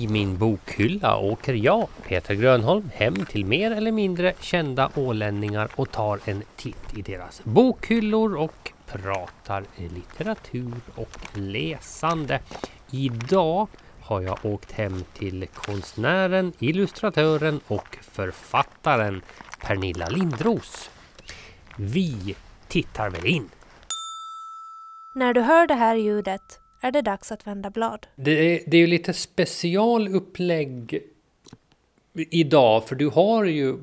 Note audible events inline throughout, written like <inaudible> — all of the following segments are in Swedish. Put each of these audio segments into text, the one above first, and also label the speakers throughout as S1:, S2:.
S1: I min bokhylla åker jag, Peter Grönholm, hem till mer eller mindre kända ålänningar och tar en titt i deras bokhyllor och pratar litteratur och läsande. Idag har jag åkt hem till konstnären, illustratören och författaren Pernilla Lindros. Vi tittar väl in.
S2: När du hör det här ljudet är det dags att vända blad.
S1: Det är, det är ju lite specialupplägg idag för du har ju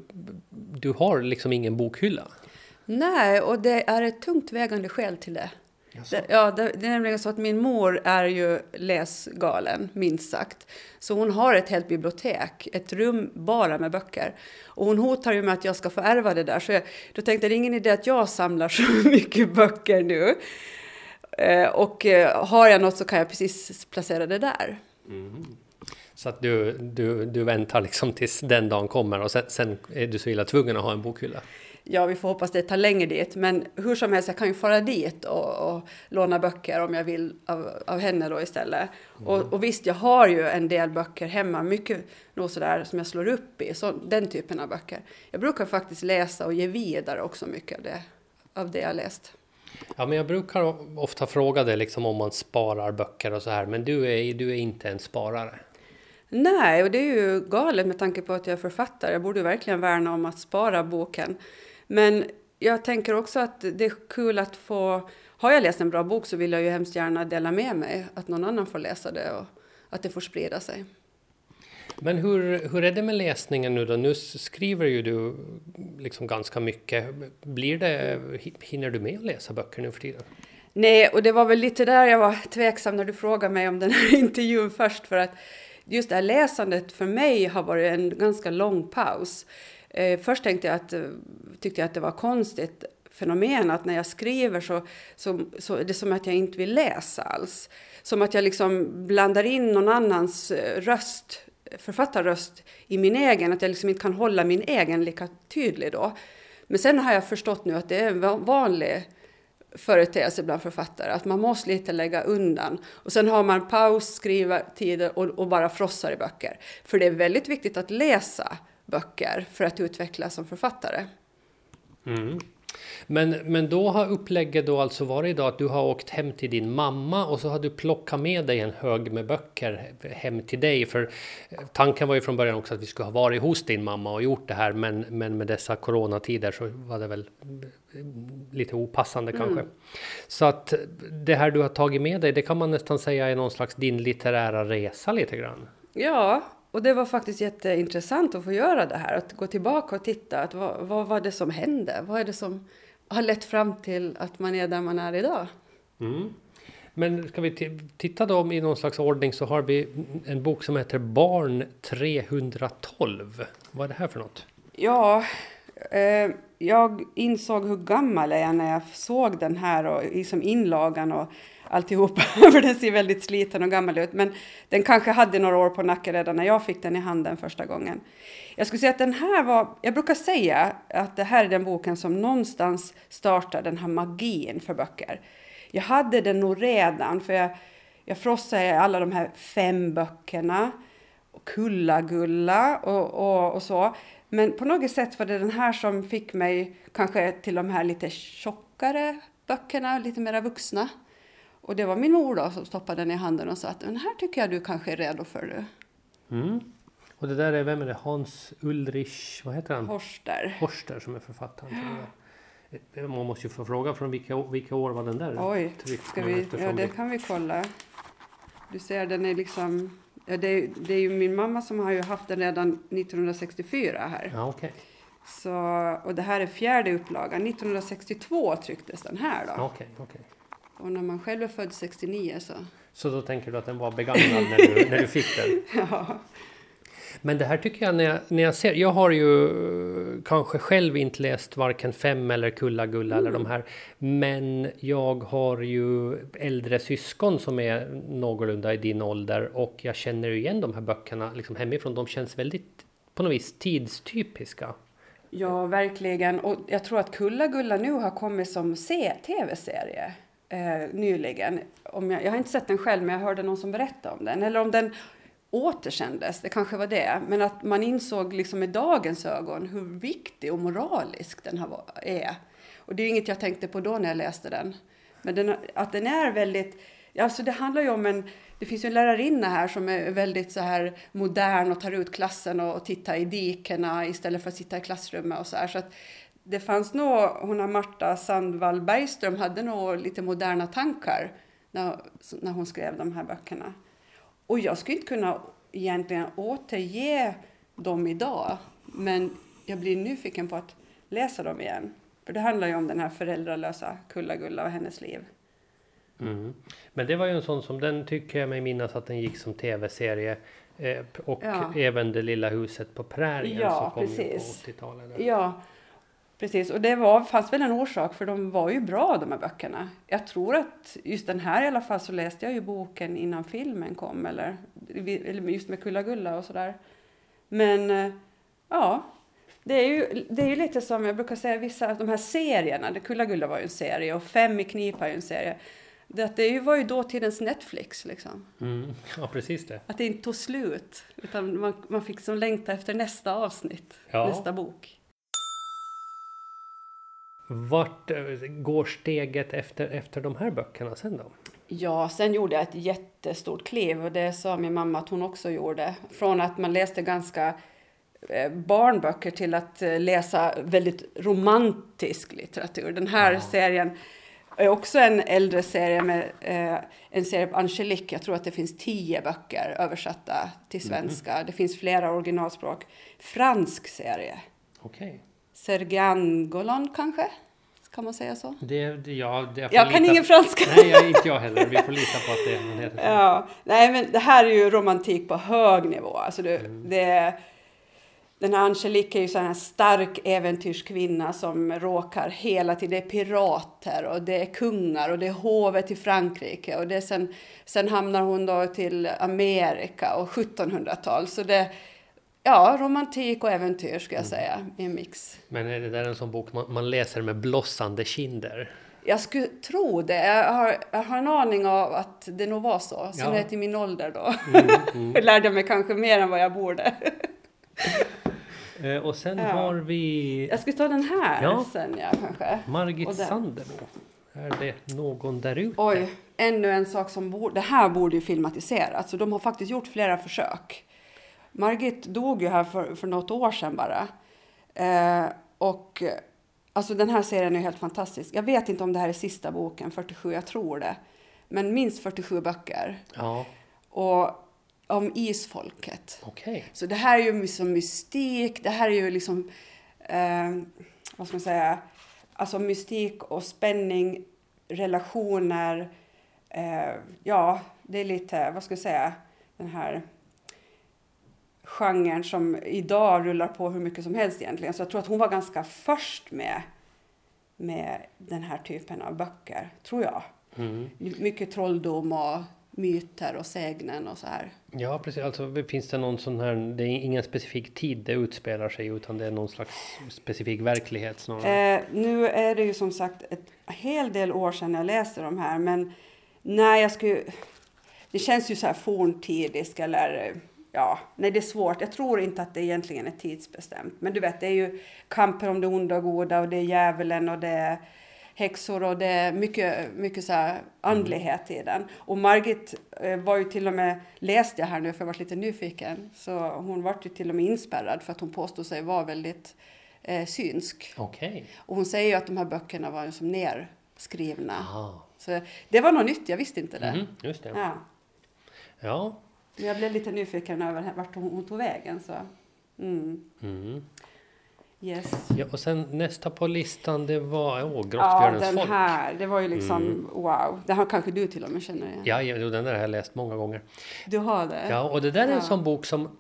S1: du har liksom ingen bokhylla.
S3: Nej, och det är ett tungt vägande skäl till det. Det, ja, det, det, är nämligen så att min mor är ju läsgalen, minst sagt. Så hon har ett helt bibliotek, ett rum bara med böcker. Och hon hotar ju med att jag ska få ärva det där. Så jag, då tänkte jag, det är ingen idé att jag samlar så <laughs> mycket böcker nu. Eh, och eh, har jag något så kan jag precis placera det där. Mm.
S1: Så att du, du, du väntar liksom tills den dagen kommer och sen, sen är du så illa tvungen att ha en bokhylla?
S3: Ja, vi får hoppas det tar längre dit. Men hur som helst, jag kan ju fara dit och, och låna böcker om jag vill av, av henne då istället. Mm. Och, och, visst, jag har ju en del böcker hemma, mycket nog sådär som jag slår upp i, så, den typen av böcker. Jag brukar faktiskt läsa och ge vidare också mycket av det, av det jag läst.
S1: Ja, men jag brukar ofta fråga dig liksom om man sparar böcker och så här, men du är, du är inte en sparare.
S3: Nej, och det är ju galet med tanke på att jag är författare. Jag borde verkligen värna om att spara boken. Men jag tänker också att det är kul att få... Har jag läst en bra bok så vill jag ju hemskt gärna dela med mig, att någon annan får läsa det och att det får sprida sig.
S1: Men hur, hur är det med läsningen nu då? Nu skriver ju du liksom ganska mycket. Blir det, hinner du med att läsa böcker nu för tiden?
S3: Nej, och det var väl lite där jag var tveksam när du frågade mig om den här <laughs> intervjun först. För att just det här läsandet för mig har varit en ganska lång paus. Eh, först tänkte jag att, tyckte jag att det var konstigt fenomen att när jag skriver så, så, så är det som att jag inte vill läsa alls. Som att jag liksom blandar in någon annans eh, röst författarröst i min egen, att jag liksom inte kan hålla min egen lika tydlig då. Men sen har jag förstått nu att det är en vanlig företeelse bland författare, att man måste lite lägga undan. Och sen har man paus, skrivartider och, och bara frossar i böcker. För det är väldigt viktigt att läsa böcker för att utvecklas som författare.
S1: Mm. Men, men då har upplägget då alltså varit idag att du har åkt hem till din mamma och så har du plockat med dig en hög med böcker hem till dig. För eh, tanken var ju från början också att vi skulle ha varit hos din mamma och gjort det här. Men, men med dessa coronatider så var det väl eh, lite opassande mm. kanske. Så att det här du har tagit med dig, det kan man nästan säga är någon slags din litterära resa lite grann.
S3: Ja, och det var faktiskt jätteintressant att få göra det här, att gå tillbaka och titta. Att vad, vad var det som hände? Vad är det som har lett fram till att man är där man är idag?
S1: Mm. Men ska vi titta då i någon slags ordning så har vi en bok som heter Barn 312. Vad är det här för något?
S3: Ja, eh, jag insåg hur gammal jag är när jag såg den här och liksom inlagan och alltihopa, <laughs> för den ser väldigt sliten och gammal ut. Men den kanske hade några år på nacken redan när jag fick den i handen första gången. Jag skulle säga att den här var, jag brukar säga att det här är den boken som någonstans startar den här magin för böcker. Jag hade den nog redan, för jag, jag frossade i alla de här fem böckerna, och Kulla-Gulla och, och, och så. Men på något sätt var det den här som fick mig kanske till de här lite tjockare böckerna, lite mera vuxna. Och det var min mor då som stoppade den i handen och sa att den här tycker jag du kanske är redo för nu.
S1: Mm. Och det där är, vem är det? Hans Ulrich, vad heter han?
S3: Horster.
S1: Horster som är författaren. Ja. Man måste ju få fråga från vilka, vilka år var den där?
S3: Oj, ska vi, ja det kan vi kolla. Du ser den är liksom, ja, det, det är ju min mamma som har ju haft den redan 1964 här.
S1: Ja, okay.
S3: Så, och det här är fjärde upplagan. 1962 trycktes den här då.
S1: Okay, okay.
S3: Och när man själv är född 69 så...
S1: Så då tänker du att den var begagnad när du, när du fick den? <laughs>
S3: ja.
S1: Men det här tycker jag när, jag när jag ser, jag har ju kanske själv inte läst varken Fem eller Kulla-Gulla mm. eller de här. Men jag har ju äldre syskon som är någorlunda i din ålder och jag känner igen de här böckerna liksom hemifrån. De känns väldigt på något vis tidstypiska.
S3: Ja, verkligen. Och jag tror att Kulla-Gulla nu har kommit som tv-serie eh, nyligen. Om jag, jag har inte sett den själv, men jag hörde någon som berättade om den. Eller om den återsändes, det kanske var det. Men att man insåg liksom med dagens ögon hur viktig och moralisk den här är. Och det är inget jag tänkte på då när jag läste den. Men den, att den är väldigt, alltså det handlar ju om en, det finns ju en lärarinna här som är väldigt så här modern och tar ut klassen och, och tittar i dikena istället för att sitta i klassrummet och så här. Så att det fanns nog, hon har Marta Sandvall Bergström hade nog lite moderna tankar när, när hon skrev de här böckerna. Och jag skulle inte kunna egentligen återge dem idag, men jag blir nyfiken på att läsa dem igen. För det handlar ju om den här föräldralösa Kulla-Gulla och hennes liv.
S1: Mm. Men det var ju en sån som den tycker jag mig minnas att den gick som tv-serie. Eh, och
S3: Ja.
S1: även Det lilla huset på prärien
S3: Ja,
S1: som kom
S3: precis.
S1: på 80-talet. där.
S3: Ja, precis. Och det var, fanns väl en orsak, för de var ju bra de här böckerna. Jag tror att just den här i alla fall så läste jag ju boken innan filmen kom, eller, eller just med Kulla-Gulla och sådär. Men eh, ja, det är, ju, det är ju lite som jag brukar säga, vissa de här serierna, det Kulla-Gulla var ju en serie och Fem i knipa är ju en serie. Det, det var ju dåtidens Netflix liksom.
S1: Mm. Ja, precis det.
S3: Att det inte tog slut, utan man, man fick som längta efter nästa avsnitt,
S1: Ja.
S3: nästa bok.
S1: Vart eh, går steget efter, efter de här böckerna sen då?
S3: Ja, sen gjorde jag ett jättestort kliv och det sa min mamma att hon också gjorde. Från att man läste ganska eh, barnböcker till att eh, läsa väldigt romantisk litteratur. Den här
S1: Ja.
S3: serien är också en äldre serie med eh, en serie på Angelique. Jag tror att det finns tio böcker översatta till svenska. Det finns flera originalspråk. Fransk serie.
S1: Okej.
S3: Sergan kanske? Kan man säga så?
S1: Det, det, ja, det, jag
S3: Jag kan ingen franska.
S1: Nej, jag, inte jag heller. Vi får lita på att det man heter. så.
S3: Ja, nej men det här är ju romantik på hög nivå. Alltså det,
S1: Mm.
S3: det, den här Angelique är ju så här en stark äventyrskvinna som råkar hela tiden. Det är pirater och det är kungar och det är hovet i Frankrike och det är sen, sen hamnar hon då till Amerika och 1700-tal. Så det, ja, romantik och äventyr ska jag
S1: Mm.
S3: säga i en mix.
S1: Men är det där en sån bok man, man läser med blossande kinder?
S3: Jag skulle tro det. Jag har, jag har en aning av att det nog var så. Sen
S1: Ja.
S3: är jag till min ålder då.
S1: Mm, mm. <laughs>
S3: lärde mig kanske mer än vad jag borde. <laughs>
S1: Eh, och sen
S3: Ja.
S1: har vi
S3: Jag skulle ta den här
S1: Ja.
S3: sen, ja, kanske.
S1: Margit. Sandemo. Är det någon där ute?
S3: Oj, ännu en sak som borde... Det här borde ju filmatiseras. Så de har faktiskt gjort flera försök. Margit dog ju här för, för något år sedan bara. Eh, och alltså den här serien är helt fantastisk. Jag vet inte om det här är sista boken, 47, jag tror det. Men minst 47 böcker.
S1: Ja,
S3: Och om isfolket.
S1: okej.
S3: Så det här är ju liksom mystik, det här är ju liksom, eh, vad ska man säga, alltså mystik och spänning, relationer, eh, ja, det är lite, vad ska jag säga, den här genren som idag rullar på hur mycket som helst egentligen. Så jag tror att hon var ganska först med, med den här typen av böcker, tror jag.
S1: Mm.
S3: Mycket trolldom och myter och sägnen och så här.
S1: Ja, precis. Alltså, finns det någon sån här... Det är ingen specifik tid det utspelar sig utan det är någon slags specifik verklighet snarare.
S3: Eh, nu är det ju som sagt ett hel del år sedan jag läste de här, men nej, jag skulle... Det känns ju så här forntidiskt eller ja, nej det är svårt. Jag tror inte att det egentligen är tidsbestämt. Men du vet, det är ju kampen om det onda och goda och det är djävulen och det är häxor och det är mycket, mycket så här andlighet i den. Och Margit eh, var ju till och med, läste jag här nu för jag var lite nyfiken, så hon var ju till och med inspärrad för att hon påstod sig vara väldigt eh, synsk.
S1: Okej.
S3: Och hon säger ju att de här böckerna var som nerskrivna.
S1: Aha.
S3: Så det var något nytt, jag visste inte det.
S1: Mhm, just det.
S3: Ja.
S1: Ja.
S3: Jag blev lite nyfiken över vart hon, tog vägen. Så. Mm.
S1: Mm.
S3: Yes.
S1: ja. Och sen nästa på listan det var åh,
S3: Ja,
S1: Grottbjörnens
S3: den
S1: folk.
S3: här. Det var ju liksom
S1: Mm.
S3: wow. Det har kanske du till och med känner igen.
S1: Ja, ja, den där har jag läst många gånger.
S3: Du har det?
S1: Ja, och det där är en
S3: Ja.
S1: sån bok som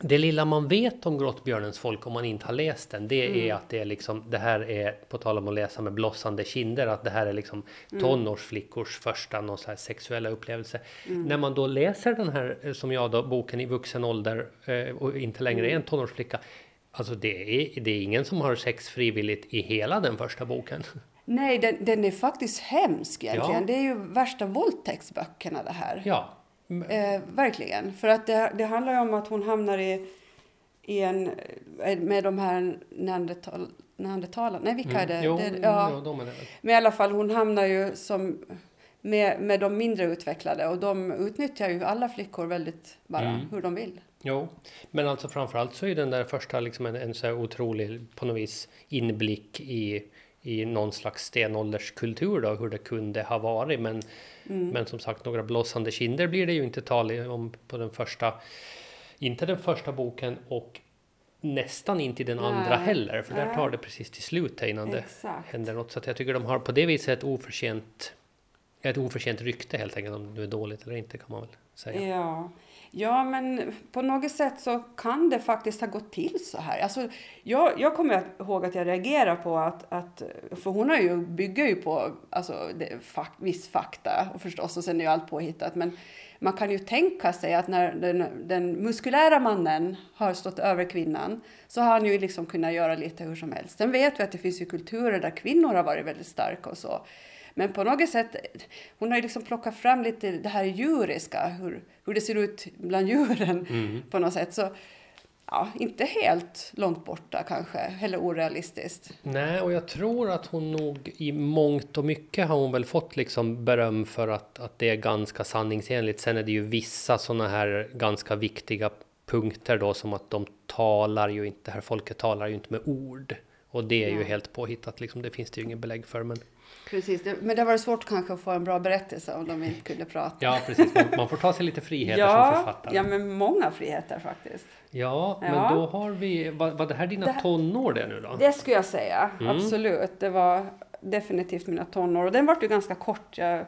S1: det lilla man vet om Grottbjörnens folk om man inte har läst den, det är
S3: Mm.
S1: att det är liksom, det här är, på tal om att läsa med blossande kinder, att det här är liksom tonårsflickors första någon så här sexuella upplevelse. När man då läser den här, eh, som jag då, boken i vuxen ålder eh, och inte längre är en tonårsflicka, alltså det är, det är ingen som har sex frivilligt i hela den första boken.
S3: Nej, den, den är faktiskt hemsk egentligen.
S1: Ja.
S3: Det är ju värsta våldtäktsböckerna det här.
S1: Ja,
S3: Eh, verkligen, för att det, det handlar ju om att hon hamnar i, i en, eh, med de här neandertal, neandertalarna, nej vilka är det?
S1: Mm. Jo,
S3: det
S1: ja.
S3: ja.
S1: de är det.
S3: Men i alla fall, hon hamnar ju som med, med de mindre utvecklade och de utnyttjar ju alla flickor väldigt bara
S1: Mm.
S3: hur de vill.
S1: Jo, men alltså framförallt så är den där första liksom en, en så här otrolig på något vis inblick i, i någon slags stenålderskultur då, hur det kunde ha varit. Men,
S3: Mm.
S1: men som sagt, några blossande kinder blir det ju inte tal om på den första, inte den första boken och nästan inte den andra
S3: Nej,
S1: heller, för där tar det precis till slut innan det
S3: Exakt.
S1: händer något. Så jag tycker de har på det viset ett oförtjänt, ett oförtjänt rykte helt enkelt, om det är dåligt eller inte kan man väl säga.
S3: Ja. ja, men på något sätt så kan det faktiskt ha gått till så här. Alltså, jag, jag kommer ihåg att jag reagerar på att, att för hon har ju, bygger ju på alltså, det, fak, viss fakta och förstås och sen är ju allt påhittat. Men man kan ju tänka sig att när den, den muskulära mannen har stått över kvinnan så har han ju liksom kunnat göra lite hur som helst. Sen vet vi att det finns ju kulturer där kvinnor har varit väldigt starka och så. Men på något sätt, hon har ju liksom plockat fram lite det här djuriska, hur, hur det ser ut bland djuren
S1: Mm.
S3: på något sätt. Så ja, inte helt långt borta kanske, eller orealistiskt.
S1: Nej, och jag tror att hon nog i mångt och mycket har hon väl fått liksom beröm för att, att det är ganska sanningsenligt. Sen är det ju vissa sådana här ganska viktiga punkter då som att de talar ju inte, här folket talar ju inte med ord. Och det är ju helt påhittat liksom, det finns det ju ingen belägg för. Men
S3: Precis, men det var svårt kanske att få en bra berättelse om de inte kunde prata.
S1: ja, precis, man, man får ta sig lite friheter som
S3: ja,
S1: författare.
S3: ja, men många friheter faktiskt.
S1: Ja, men
S3: Ja.
S1: då har vi, var, var det här dina
S3: Det
S1: tonår det nu då?
S3: Det skulle jag säga,
S1: Mm.
S3: absolut. Det var definitivt mina tonår. Och den var ju ganska kort. Jag,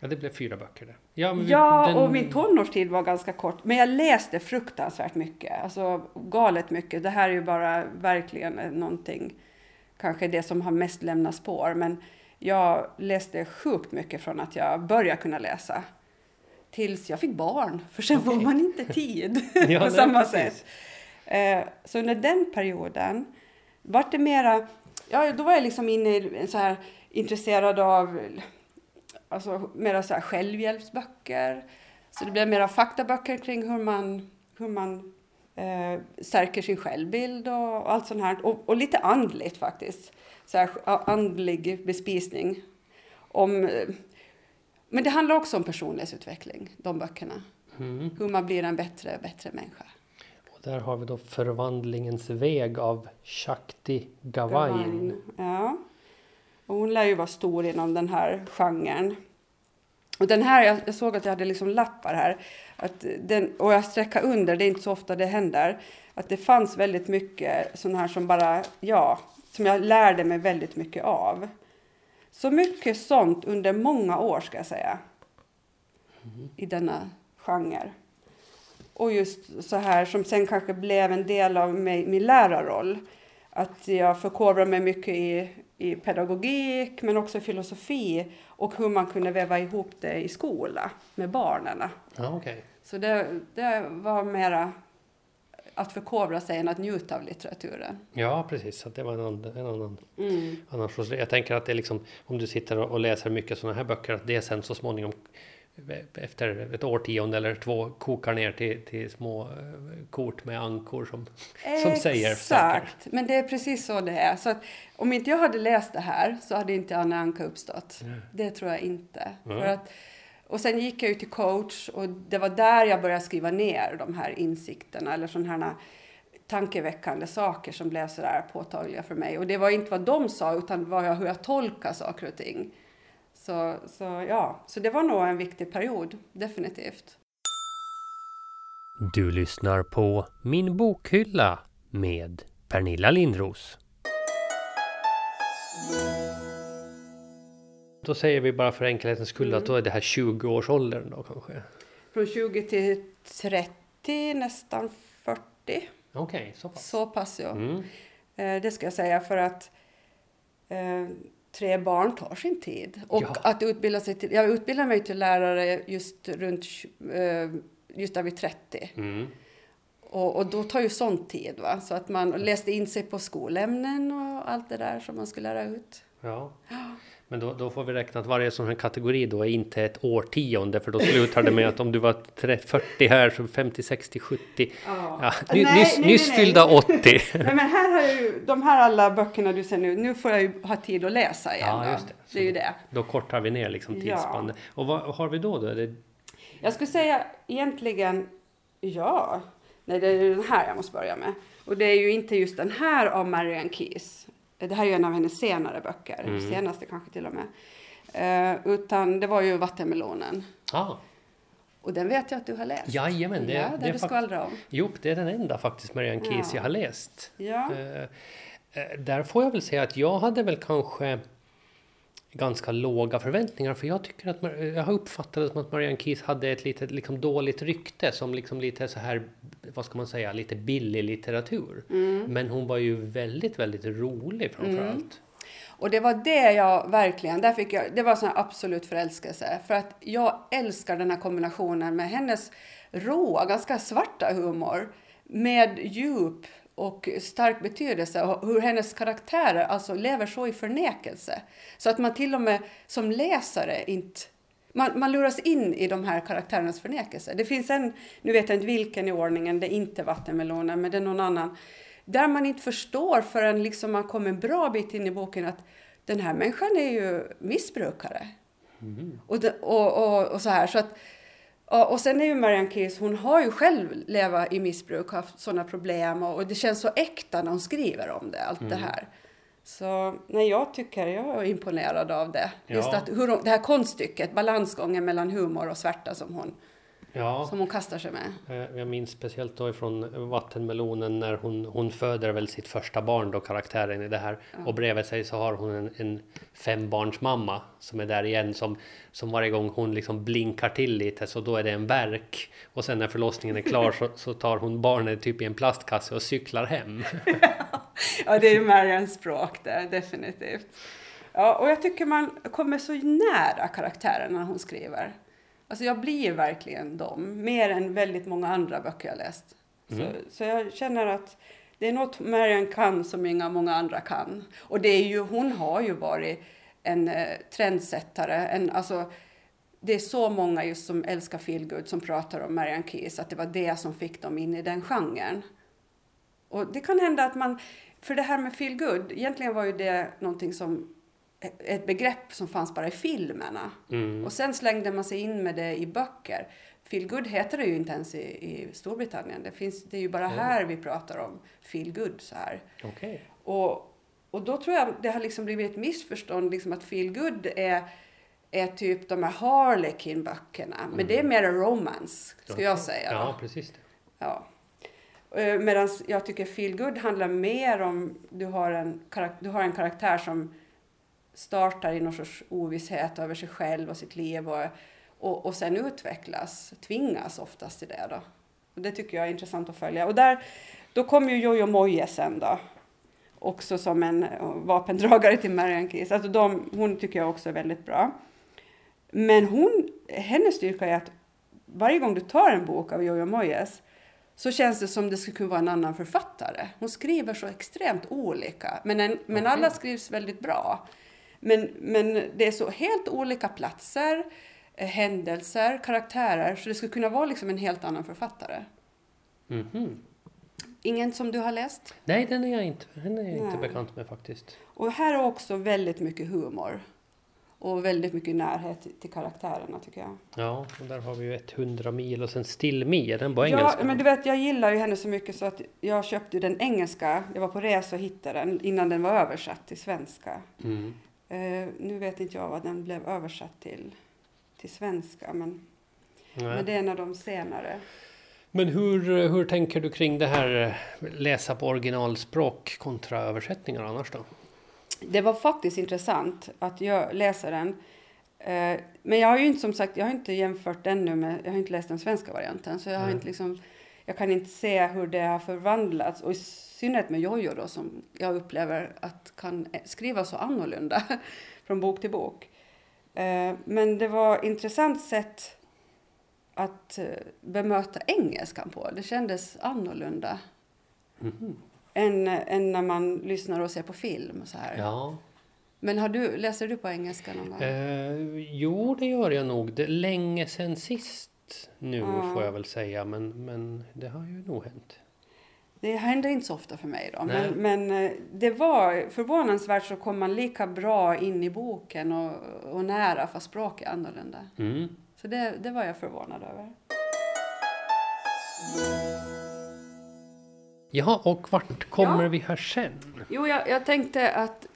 S1: Ja, det blev fyra böcker det. Ja, men vi-
S3: Ja,
S1: den-
S3: och min tonårstid var ganska kort. Men jag läste fruktansvärt mycket. Alltså galet mycket. Det här är ju bara verkligen någonting, kanske det som har mest lämnat spår. Men jag läste sjukt mycket från att jag började kunna läsa. Tills jag fick barn. För sen får
S1: Okej.
S3: man inte tid <laughs> <laughs>
S1: Ja,
S3: på samma
S1: precis.
S3: sätt. Eh, så under den perioden vart det mera, ja då var jag liksom inne i så här intresserad av alltså mera så här självhjälpsböcker. Så det blev mera faktaböcker kring hur man, hur man eh, stärker sin självbild och, och allt sånt här. Och, och lite andligt faktiskt. Så här, andlig bespisning. Om, men det handlar också om personlighetsutveckling, de böckerna.
S1: Mm.
S3: Hur man blir en bättre, bättre människa.
S1: Och där har vi då Förvandlingens väg av Shakti Gawain.
S3: Gawain, Ja. Och hon lär ju vara stor inom den här genren. Och den här, jag, såg att jag hade liksom lappar här. Att den, och jag sträckar under, det är inte så ofta det händer. Att det fanns väldigt mycket sån här som bara, ja, som jag lärde mig väldigt mycket av. Så mycket sånt under många år ska jag säga. I denna genre. Och just så här som sen kanske blev en del av mig, min lärarroll. Att jag förkovrar mig mycket i, i pedagogik men också filosofi och hur man kunde väva ihop det i skola med barnen.
S1: Ja, okej.
S3: Så det, det var mera att förkovra sig än att njuta av litteraturen.
S1: Ja, precis. Så att det var en annan, en annan,
S3: Mm.
S1: annan Jag tänker att det är liksom om du sitter och läser mycket sådana här böcker att det sen så småningom efter ett årtionde eller två kokar ner till, till små eh, kort med ankor som, som säger saker.
S3: Exakt, men det är precis så det är. Så att om inte jag hade läst det här så hade inte Anna Anka uppstått.
S1: Mm.
S3: Det tror jag inte.
S1: Mm.
S3: För att, och sen gick jag ju till coach och det var där jag började skriva ner de här insikterna eller sådana här tankeväckande saker som blev sådär påtagliga för mig. Och det var inte vad de sa utan vad jag, hur jag tolkar saker och ting. Så, så ja, så det var nog en viktig period, definitivt.
S1: Du lyssnar på Min bokhylla med Pernilla Lindros. Då säger vi bara för enkelhetens skull att då är det här 20-årsåldern då kanske?
S3: Från 20 till 30, nästan 40.
S1: Okej, så pass.
S3: Så pass ja.
S1: Mm.
S3: Eh, det ska jag säga för att eh, tre barn tar sin tid. Och
S1: Ja.
S3: att utbilda sig till, jag utbildade mig till lärare just runt eh, just där vid 30.
S1: Mm.
S3: Och, och då tar ju sånt tid. Va? Så att man läste in sig på skolämnen och allt det där som man skulle lära ut.
S1: Ja. Men då, då får vi räkna att varje sån här kategori då är inte ett årtionde för då slutar det med att om du var 30, 40 här så 50, 60, 70.
S3: Ja.
S1: Ja, ny,
S3: Nej,
S1: nyss,
S3: nej,
S1: nyss
S3: nej,
S1: fyllda 80.
S3: Nej, men här har ju, de här alla böckerna du ser nu, nu får jag ju ha tid att läsa igen.
S1: Ja, just det.
S3: det är ju det.
S1: Då kortar vi ner liksom
S3: Ja.
S1: tidsspannet. Och vad har vi då? då? Det,
S3: Jag skulle säga egentligen, ja, nej det är den här jag måste börja med. Och det är ju inte just den här av Marianne Keyes. Det här är ju en av hennes senare böcker,
S1: Mm.
S3: senaste kanske till och med. Eh, utan det var ju Vattenmelonen.
S1: ah,
S3: Och den vet jag att du har läst.
S1: jajamän, det,
S3: ja,
S1: det
S3: det du skvallrar om.
S1: Jo, det är den enda faktiskt Marianne Keyes
S3: Ja.
S1: jag har läst.
S3: Ja.
S1: Eh, eh, där får jag väl säga att jag hade väl kanske ganska låga förväntningar för jag tycker att jag har uppfattat det som att Marianne Keyes hade ett lite liksom dåligt rykte som liksom lite så här vad ska man säga lite billig litteratur.
S3: Mm.
S1: Men hon var ju väldigt väldigt rolig framför allt.
S3: Och det var det jag verkligen, där fick jag, det var sån absolut förälskelse. För att jag älskar den här kombinationen med hennes råa, ganska svarta humor med djup och stark betydelse och hur hennes karaktärer alltså lever så i förnekelse. Så att man till och med som läsare inte man, man luras in i de här karaktärernas förnekelse. Det finns en, nu vet jag inte vilken i ordningen, det är inte vattenmelonen, men det är någon annan. Där man inte förstår förrän liksom man kommer en bra bit in i boken att den här människan är ju missbrukare. Och, det, och, och, och så här. Så att, och, och sen är ju Marianne Keyes, hon har ju själv levat i missbruk, haft sådana problem och, och det känns så äkta när hon skriver om det, allt det här. Så nej, jag tycker jag är imponerad av det. Just
S1: Ja.
S3: att hur det här konststycket, balansgången mellan humor och svärta som hon,
S1: Ja,
S3: som hon kastar sig med.
S1: eh, jag minns speciellt då ifrån Vattenmelonen när hon, hon föder väl sitt första barn då, karaktären i det här. Och bredvid sig så har hon en, en fembarnsmamma som är där igen som, som varje gång hon liksom blinkar till lite så då är det en verk. Och sen när förlossningen är klar så, så tar hon barnet typ i en plastkasse och cyklar hem. <laughs>
S3: Ja, det är Marians språk det, definitivt. Ja, och jag tycker man kommer så nära karaktärerna när hon skriver. Alltså jag blir verkligen dem, mer än väldigt många andra böcker jag läst. Så, så jag känner att det är något Marian kan som inga många andra kan. Och det är ju, hon har ju varit en eh, trendsättare, en, alltså det är så många just som älskar feelgood som pratar om Marianne Keyes, att det var det som fick dem in i den genren. Och det kan hända att man, för det här med feel good, egentligen var ju det någonting som, ett begrepp som fanns bara i filmerna.
S1: Mm.
S3: Och sen slängde man sig in med det i böcker. Feel good heter det ju inte ens i, i Storbritannien. Det, finns, det är ju bara här vi pratar om feel good så här.
S1: Okej.
S3: Och, och då tror jag det har liksom blivit ett missförstånd liksom att feel good är, är typ de här Harlequin-böckerna. Men det är mer romance, ska jag säga. då.
S1: Ja, precis det.
S3: Ja. Medan jag tycker feel good handlar mer om du har en, du har en karaktär som startar i någon sorts ovisshet över sig själv och sitt liv och, och, och sen utvecklas, tvingas oftast till det. Då. Och det tycker jag är intressant att följa. Och där, då kommer ju Jojo Moje sen då. Också som en eh, vapendragare till Marianne Keyes. Alltså de, hon tycker jag också är väldigt bra. Men hon, hennes styrka är att varje gång du tar en bok av Jojo Moyes så känns det som det skulle kunna vara en annan författare. Hon skriver så extremt olika, men, en, men alla skrivs väldigt bra. Men, men det är så helt olika platser, eh, händelser, karaktärer, så det skulle kunna vara liksom en helt annan författare.
S1: Mhm.
S3: Ingen som du har läst?
S1: Nej, den är jag inte, den är jag inte
S3: Nej.
S1: bekant med faktiskt.
S3: Och här är också väldigt mycket humor. Och väldigt mycket närhet till- karaktärerna tycker jag.
S1: Ja, och där har vi ju 100 mil och sen Still Me, är den på
S3: Ja,
S1: engelska?
S3: men du vet, jag gillar ju henne så mycket så att jag köpte den engelska. Jag var på resa och hittade den innan den var översatt till svenska.
S1: Mm.
S3: Eh, nu vet inte jag vad den blev översatt till, till svenska, men,
S1: Nej.
S3: men det är en av de senare.
S1: Men hur, hur tänker du kring det här eh, läsa på originalspråk kontra översättningar annars då?
S3: Det var faktiskt intressant att jag läsa den. Eh, men jag har ju inte som sagt, jag har inte jämfört ännu med, jag har inte läst den svenska varianten. Så jag har
S1: Nej.
S3: inte liksom, jag kan inte se hur det har förvandlats. Och synnerhet med Jojo då som jag upplever att kan skriva så annorlunda <laughs> från bok till bok. Eh, men det var intressant sätt att eh, bemöta engelskan på. Det kändes annorlunda
S1: Mhm.
S3: än, än när man lyssnar och ser på film. och Så här.
S1: Ja,
S3: Men har du, läser du på engelska någon gång?
S1: Eh, jo, det gör jag nog. Det är länge sedan sist nu
S3: Ja.
S1: får jag väl säga, men, men det har ju nog hänt.
S3: Det händer inte så ofta för mig då. Men, men eh, det var förvånansvärt så kom man lika bra in i boken och, och nära fast språket är annorlunda.
S1: Mm.
S3: Så det, det var jag förvånad över.
S1: Jaha, och vart kommer
S3: Ja.
S1: vi här sen?
S3: Jo, jag, jag tänkte att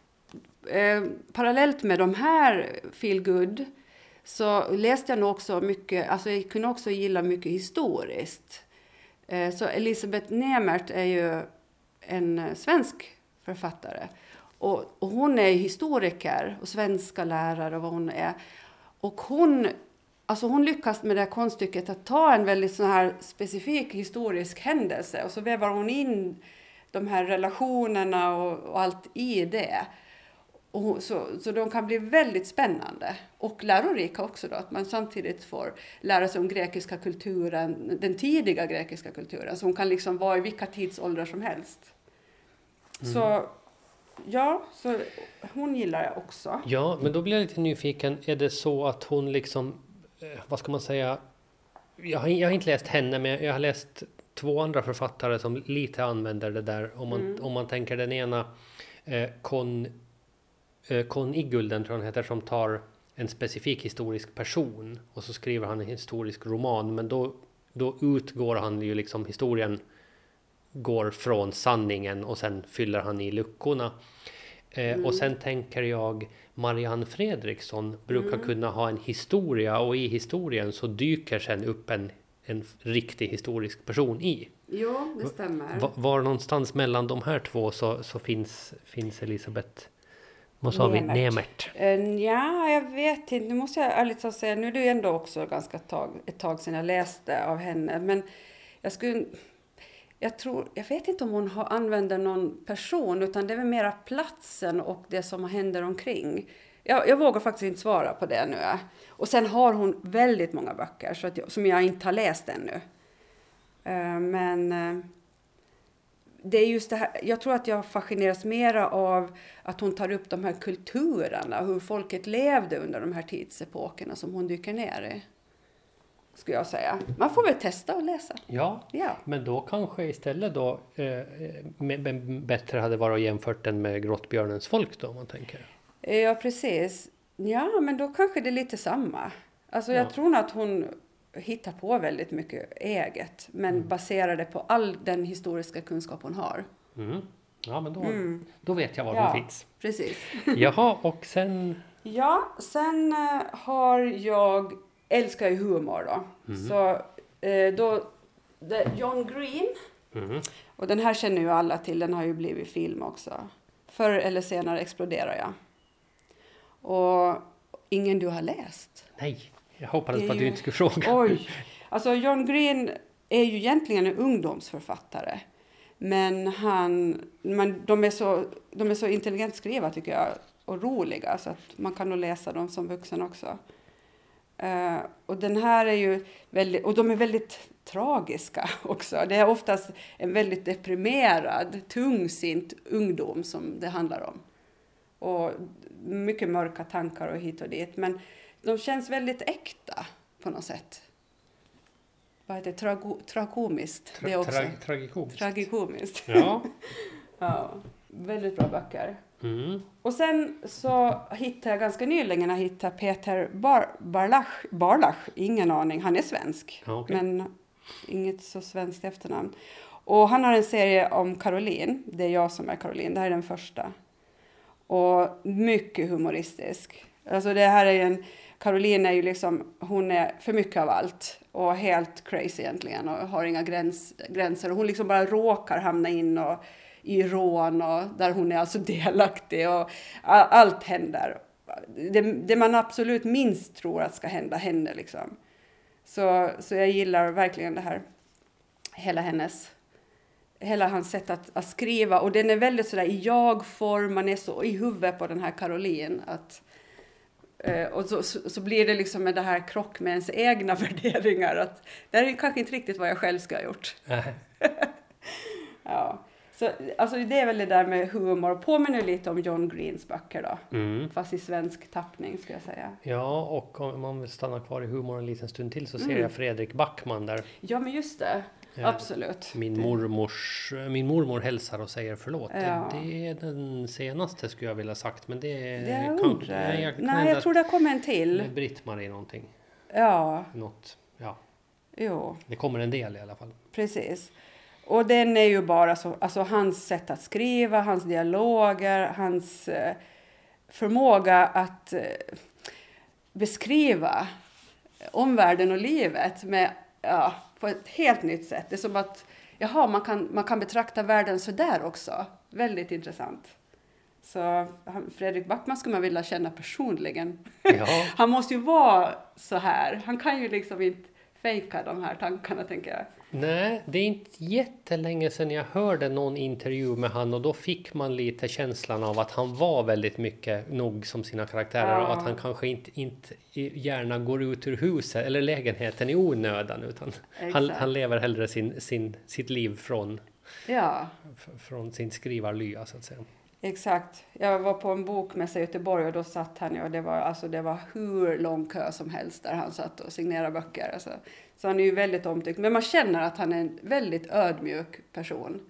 S3: eh, parallellt med de här feel good så läste jag nog också mycket, alltså jag kunde också gilla mycket historiskt. Eh, så Elisabeth Nemert är ju en eh, svensk författare. Och, och hon är historiker och svenska lärare och vad hon är. Och hon, alltså hon lyckas med det här konststycket att ta en väldigt sån här specifik historisk händelse och så vävar hon in de här relationerna och, och allt i det. Och hon- så, så de kan bli väldigt spännande och lärorika också då, att man samtidigt får lära sig om grekiska kulturen, den tidiga grekiska kulturen, som kan liksom vara i vilka tidsåldrar som helst. Så ja, så hon gillar jag också.
S1: Ja, men då blir jag lite nyfiken. Är det så att hon liksom, eh, vad ska man säga? Jag har, jag har inte läst henne, men jag har läst två andra författare som lite använder det där. Om man,
S3: Mm.
S1: om man tänker den ena, eh, Con, eh, Con Igulden tror jag han heter, som tar en specifik historisk person och så skriver han en historisk roman. Men då, då utgår han ju liksom historien går från sanningen och sen fyller han i luckorna. Eh, Och sen tänker jag Marianne Fredriksson brukar kunna ha en historia och i historien så dyker sen upp en, en riktig historisk person i.
S3: Jo, det stämmer.
S1: Va- Var någonstans mellan de här två så, så finns, finns Elisabeth vad sa vi?
S3: Nemert.
S1: Nemert.
S3: Eh, Ja, jag vet inte. Nu måste jag ärligt talat säga, nu är det ju ändå också ganska tag, ett tag sedan jag läste av henne. Men jag skulle... Jag, tror, jag vet inte om hon har, använder någon person, utan det är väl mera platsen och det som händer omkring. Jag, jag vågar faktiskt inte svara på det nu. Och sen har hon väldigt många böcker så att jag, som jag inte har läst ännu. Eh, Men eh, det är just det här, jag tror att jag fascineras mera av att hon tar upp de här kulturerna, hur folket levde under de här tidsepokerna som hon dyker ner i. Skulle jag säga. Man får väl testa och läsa.
S1: Ja,
S3: Ja.
S1: men då kanske istället då eh, med, med, bättre hade varit att jämfört den med Grottbjörnens folk då om man tänker.
S3: Ja, precis. Ja, men då kanske det är lite samma. Alltså jag
S1: Ja.
S3: tror nog att hon hittar på väldigt mycket eget, men baserar det på all den historiska kunskap hon har.
S1: Mm. Ja, men då,
S3: Mm.
S1: då vet jag var
S3: Ja.
S1: de finns.
S3: Precis. <laughs>
S1: Jaha, och sen...
S3: Ja, sen eh, har jag, älskar ju humor då. Så eh, då, John Green,
S1: Mm.
S3: och den här känner ju alla till, den har ju blivit film också. Förr eller senare exploderar jag. Och ingen du har läst?
S1: Nej, jag hoppades på att du
S3: ju-
S1: inte skulle fråga.
S3: Oj! Alltså John Green är ju egentligen en ungdomsförfattare. Men han, men de, är så, de är så intelligent skrivna tycker jag och roliga så att man kan nog läsa dem som vuxen också. Eh, och den här är ju väldigt, och de är väldigt tragiska <laughs> också. Det är oftast en väldigt deprimerad, tungsint ungdom som det handlar om. Och mycket mörka tankar och hit och dit. Men de känns väldigt äkta på något sätt. Vad heter det? Trago, tragomiskt. det också.
S1: Tra, tragikomiskt.
S3: Tragikomiskt.
S1: Ja. <laughs>
S3: Ja, väldigt bra böcker.
S1: Mm.
S3: Och sen så hittade jag ganska nyligen jag hittade Peter Bar, Barlach, Barlach, ingen aning, han är svensk.
S1: Ja, okej.
S3: Men inget så svenskt efternamn. Och han har en serie om Caroline, det är jag som är Caroline, det här är den första. Och mycket humoristisk. Alltså det här är ju en, Caroline är ju liksom, hon är för mycket av allt och helt crazy egentligen och har inga gräns, gränser. Och hon liksom bara råkar hamna in och, i rån och där hon är alltså <laughs> delaktig och allt händer. Det, det man absolut minst tror att ska hända händer liksom. Så, så jag gillar verkligen det här, hela hennes, hela hans sätt att, att skriva. Och den är väldigt sådär i jag-form, man är så i huvudet på den här Caroline. Att, och så, så, blir det liksom med det här krock med ens egna <laughs> värderingar. Att det här är kanske inte riktigt vad jag själv ska ha gjort. <laughs> Ja. Så alltså det är väl det där med humor, påminner lite om John Greens böcker då.
S1: Mm.
S3: Fast i svensk tappning skulle jag säga.
S1: Ja, och om man vill stanna kvar i humor en liten stund till så ser
S3: Mm.
S1: jag Fredrik Backman där.
S3: Ja men just det. Absolut.
S1: Min, mormors, min mormor hälsar och säger förlåt.
S3: Ja.
S1: Det, är den senaste skulle jag vilja sagt. Men det är
S3: Det jag
S1: kan- nej, jag
S3: Nej, jag tror det kommer en till.
S1: Britt-Marie någonting.
S3: Ja,
S1: Något. Ja,
S3: jo,
S1: det kommer en del i alla fall.
S3: precis. Och den är ju bara så, alltså hans sätt att skriva, hans dialoger, hans eh, förmåga att eh, beskriva omvärlden och livet med, ja, på ett helt nytt sätt. Det är som att jaha, man kan, man kan betrakta världen så där också. Väldigt intressant. Så Fredrik Backman skulle man vilja känna personligen.
S1: Ja, <laughs>
S3: Han måste ju vara så här. Han kan ju liksom inte fejka de här tankarna, tänker jag.
S1: Nej, det är inte jättelänge sedan jag hörde någon intervju med han och då fick man lite känslan av att han var väldigt mycket nog som sina karaktärer och
S3: Ja.
S1: att han kanske inte, inte gärna går ut ur huset eller lägenheten i onödan utan han, han lever hellre sin, sin, sitt liv från,
S3: Ja,
S1: från sin skrivarlya så att säga.
S3: Exakt. Jag var på en bokmässa i Göteborg och då satt han ju och det var, alltså, det var hur lång kö som helst där han satt och signerade böcker. Alltså. Så han är ju väldigt omtyckt. Men man känner att han är en väldigt ödmjuk person.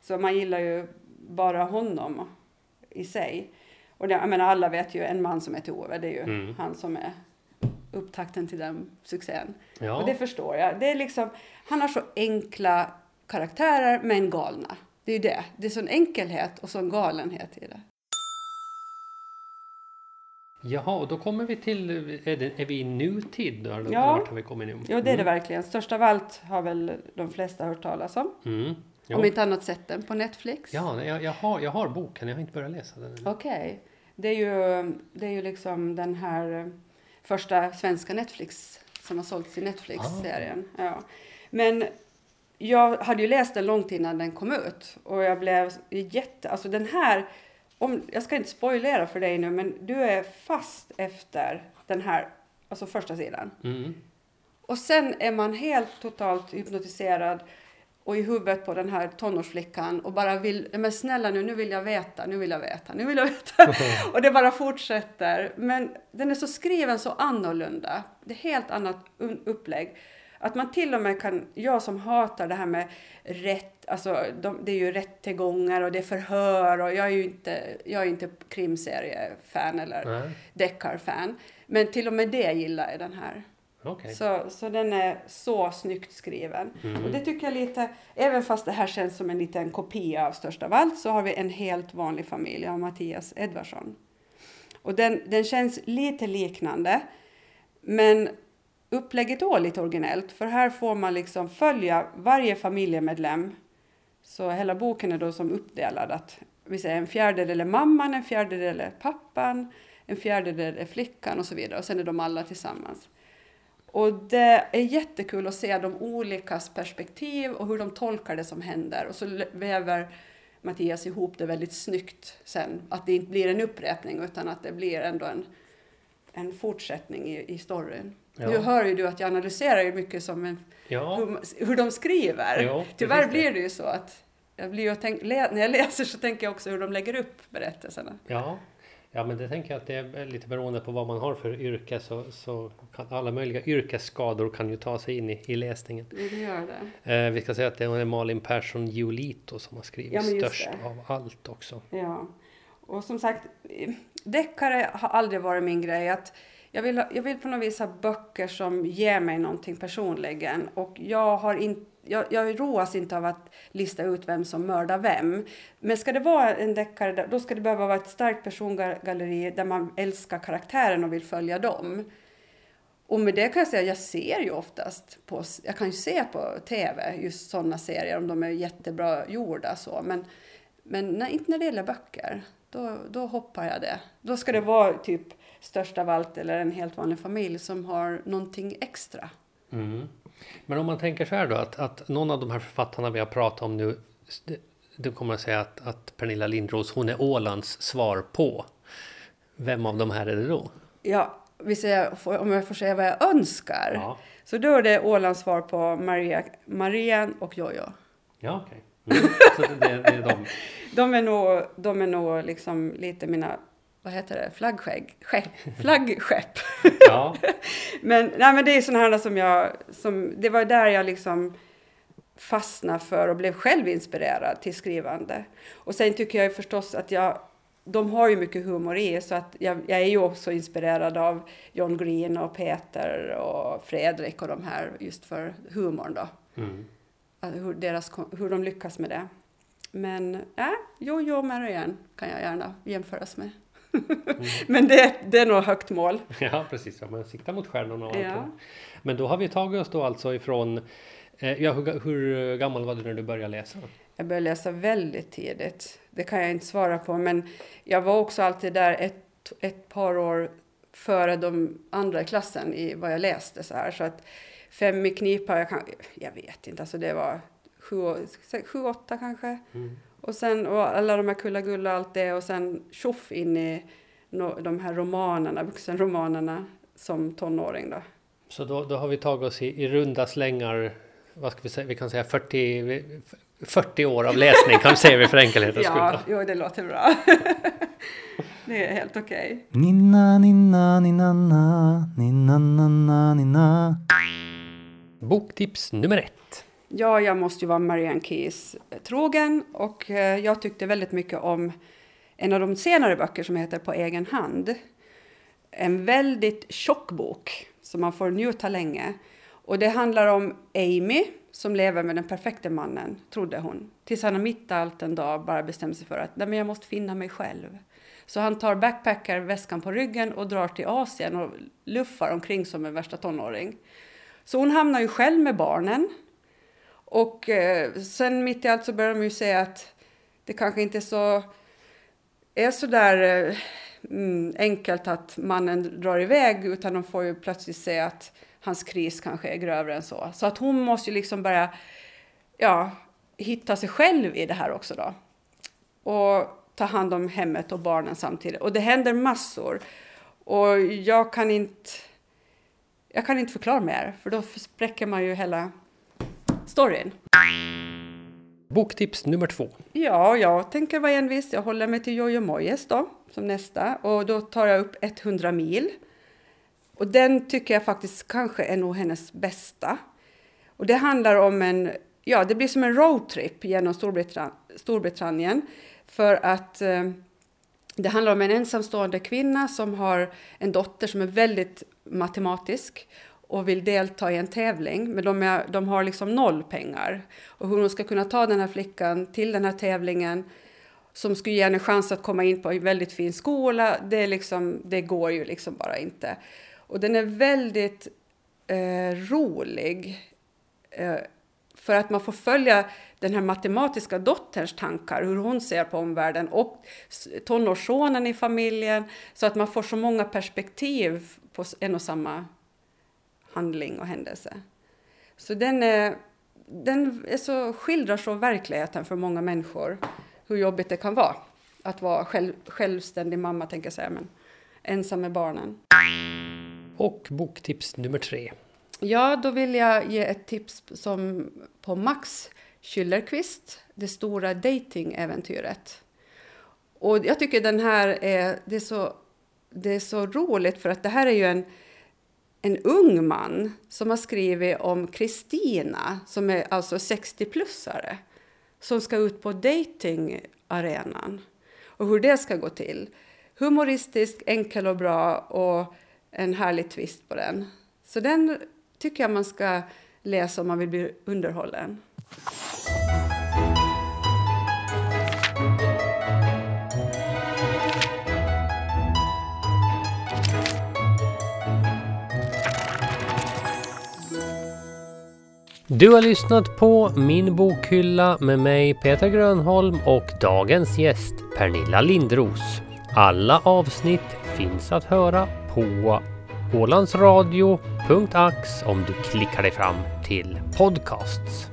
S3: Så man gillar ju bara honom i sig. Och det, jag menar, alla vet ju en man som heter Ove, det är ju
S1: Mm.
S3: han som är upptakten till den succén.
S1: Ja.
S3: Och det förstår jag. Det är liksom, han har så enkla karaktärer men galna. Det är ju det. Det är sån enkelhet och sån galenhet i det.
S1: Jaha, och då kommer vi till, är, det, är vi i nutid då? Eller
S3: Ja.
S1: vart har vi kommit nu?
S3: Jo, det är det verkligen. Störst av allt har väl de flesta hört talas om.
S1: Mm. Jo.
S3: Om inte annat sett den på Netflix.
S1: Ja, jag, jag, har, jag har boken, jag har inte börjat läsa den.
S3: Okej. Det, är ju, det är ju liksom den här eh, första svenska Netflix som har sålts i Netflix-serien. Ja. Men jag hade ju läst den långt innan den kom ut och jag blev jätte... Alltså den här... Om, jag ska inte spoilera för dig nu, men du är fast efter den här, alltså första sidan.
S1: Mm.
S3: Och sen är man helt totalt hypnotiserad och i huvudet på den här tonårsflickan och bara vill, "Nej, men snälla nu, nu vill jag veta, nu vill jag veta, nu vill jag veta. <laughs> och det bara fortsätter. Men den är så skriven så annorlunda. Det är helt annat upplägg. Att man till och med kan, jag som hatar det här med rätt, alltså de, det är ju rättegångar och det är förhör och jag är ju inte, jag är inte krimseriefan eller
S1: Nej,
S3: deckarfan. Men till och med det gillar jag den här.
S1: okej.
S3: Så, så den är så snyggt skriven.
S1: Mm.
S3: Och det tycker jag lite, även fast det här känns som en liten kopia av Störst av allt, så har vi en helt vanlig familj av Mattias Edvardsson. Och den, den känns lite liknande, men upplägget då lite originellt, för här får man liksom följa varje familjemedlem. Så hela boken är då som uppdelad att vi säger en fjärdedel är mamman, en fjärdedel är pappan, en fjärdedel är flickan och så vidare. Och sen är de alla tillsammans. Och det är jättekul att se de olikas perspektiv och hur de tolkar det som händer. Och så väver Mattias ihop det väldigt snyggt sen. Att det inte blir en upprepning utan att det blir ändå en, en fortsättning i, i storyn.
S1: Ja.
S3: Nu hör ju du att jag analyserar ju mycket som en,
S1: Ja,
S3: hur, hur de skriver.
S1: Ja,
S3: Tyvärr
S1: det.
S3: blir det ju så att jag blir att tänk, när jag läser så tänker jag också hur de lägger upp berättelserna.
S1: ja. Ja, men det tänker jag att det är lite beroende på vad man har för yrke så, så kan alla möjliga yrkesskador kan ju ta sig in i, i läsningen.
S3: Det gör det.
S1: Eh, vi ska säga att det är Malin Persson Giolito som har skrivit
S3: Ja,
S1: störst
S3: det.
S1: av allt också.
S3: Ja, och som sagt, deckare har aldrig varit min grej. Att jag, vill, jag vill på något vis ha böcker som ger mig någonting personligen. Och jag, har in, jag, jag roas inte av att lista ut vem som mördar vem. Men ska det vara en deckare, då ska det behöva vara ett starkt persongalleri där man älskar karaktären och vill följa dem. Och med det kan jag säga, jag ser ju oftast på, jag kan ju se på tv just sådana serier om de är jättebra gjorda så. Men, men nej, inte när det gäller böcker, då, då hoppar jag det. Då ska det vara typ störst av allt eller en helt vanlig familj som har någonting extra.
S1: Mm. Men om man tänker så här då att, att någon av de här författarna vi har pratat om nu du kommer att säga att, att Pernilla Lindros hon är Ålands svar på. Vem av de här är det då?
S3: Ja, vi säger, om jag får säga vad jag önskar.
S1: Ja,
S3: Så då är det Ålands svar på Maria, Marian och Jojo.
S1: ja okej. Mm. Så det, det är de.
S3: De är nog, de är nog liksom lite mina, vad heter det, flaggskägg? Skepp, flaggskepp.
S1: Ja. <laughs>
S3: Men, nej, men det är sådana här som jag, som, det var där jag liksom fastnade för och blev själv inspirerad till skrivande. Och sen tycker jag förstås att jag, de har ju mycket humor i så att jag, jag är ju också inspirerad av John Green och Peter och Fredrik och de här just för humorn då.
S1: Mm.
S3: Att Hur, deras, hur de lyckas med det. Men äh, Jojo och Marianne kan jag gärna jämföras med. <laughs> Men det, det är nog högt mål. <laughs>
S1: Ja, precis. Ja, men sikta mot stjärnorna och
S3: Ja.
S1: Men då har vi tagit oss då alltså ifrån... Eh, ja, hur, hur gammal var du när du började läsa?
S3: Jag började läsa väldigt tidigt. Det kan jag inte svara på, men jag var också alltid där ett, ett par år före de andra i klassen i vad jag läste. Så, här. så att fem i knipa, jag, kan, jag vet inte, alltså det var sju, sju åtta kanske.
S1: Mm.
S3: Och sen och alla de här Kulla-Gulla och allt det och sen tjoff in i no, de här romanerna, vuxenromanerna som tonåring då.
S1: Så då, då har vi tagit oss i, i runda slängar, vad ska vi säga, vi kan säga 40, 40 år av läsning kan vi säga för enkelhetens
S3: Ja,
S1: skull.
S3: jo, det låter bra. <laughs> det är helt okej.
S4: Ninna, ninna, ninna, ninna, ninna, ninna.
S1: Boktips nummer ett.
S3: Ja, jag måste ju vara Marianne Keys eh, trogen och eh, jag tyckte väldigt mycket om en av de senare böcker som heter På egen hand. En väldigt tjock bok som man får njuta länge. Och det handlar om Amy som lever med den perfekta mannen, trodde hon. Tills han mitt i allt en dag bara bestämmer sig för att Nej, men jag måste finna mig själv. Så han tar backpackar, väskan på ryggen och drar till Asien och luffar omkring som en värsta tonåring. Så hon hamnar ju själv med barnen. Och eh, sen mitt i allt så börjar de ju säga att det kanske inte är så, är så där eh, mm, enkelt att mannen drar iväg utan de får ju plötsligt se att hans kris kanske är grövre än så. Så att hon måste ju liksom börja ja, hitta sig själv i det här också då. Och ta hand om hemmet och barnen samtidigt. Och det händer massor. Och jag kan inte, jag kan inte förklara mer för då spräcker man ju hela storyn.
S1: Boktips nummer två.
S3: Ja, jag tänker vara envis. Jag håller mig till Jojo Moyes då, som nästa. Och då tar jag upp 100 mil. Och den tycker jag faktiskt kanske är nog hennes bästa. Och det handlar om en, ja det blir som en roadtrip genom Storbritannien, Storbritannien. För att eh, det handlar om en ensamstående kvinna som har en dotter som är väldigt matematisk och vill delta i en tävling, men de, är, de har liksom noll pengar. Och hur hon ska kunna ta den här flickan till den här tävlingen som skulle ge henne chans att komma in på en väldigt fin skola, det, är liksom, det går ju liksom bara inte. Och den är väldigt eh, rolig eh, för att man får följa den här matematiska dotterns tankar, hur hon ser på omvärlden och tonårssonen i familjen, så att man får så många perspektiv på en och samma handling och händelse. Så den, är, den är så, skildrar så verkligheten för många människor, hur jobbigt det kan vara att vara själv, självständig mamma, tänker jag säga, men ensam med barnen.
S1: Och boktips nummer tre.
S3: Ja, då vill jag ge ett tips som på Max Schillerqvist, Det stora datingäventyret. Och jag tycker den här är, det är, så, det är så roligt för att det här är ju en, en ung man som har skrivit om Kristina som är alltså 60-plussare som ska ut på datingarenan och hur det ska gå till. Humoristisk, enkel och bra och en härlig twist på den. Så den tycker jag man ska läsa om man vill bli underhållen.
S1: Du har lyssnat på Min bokhylla med mig Peter Grönholm och dagens gäst Pernilla Lindros. Alla avsnitt finns att höra på ålandsradio.ax om du klickar dig fram till podcasts.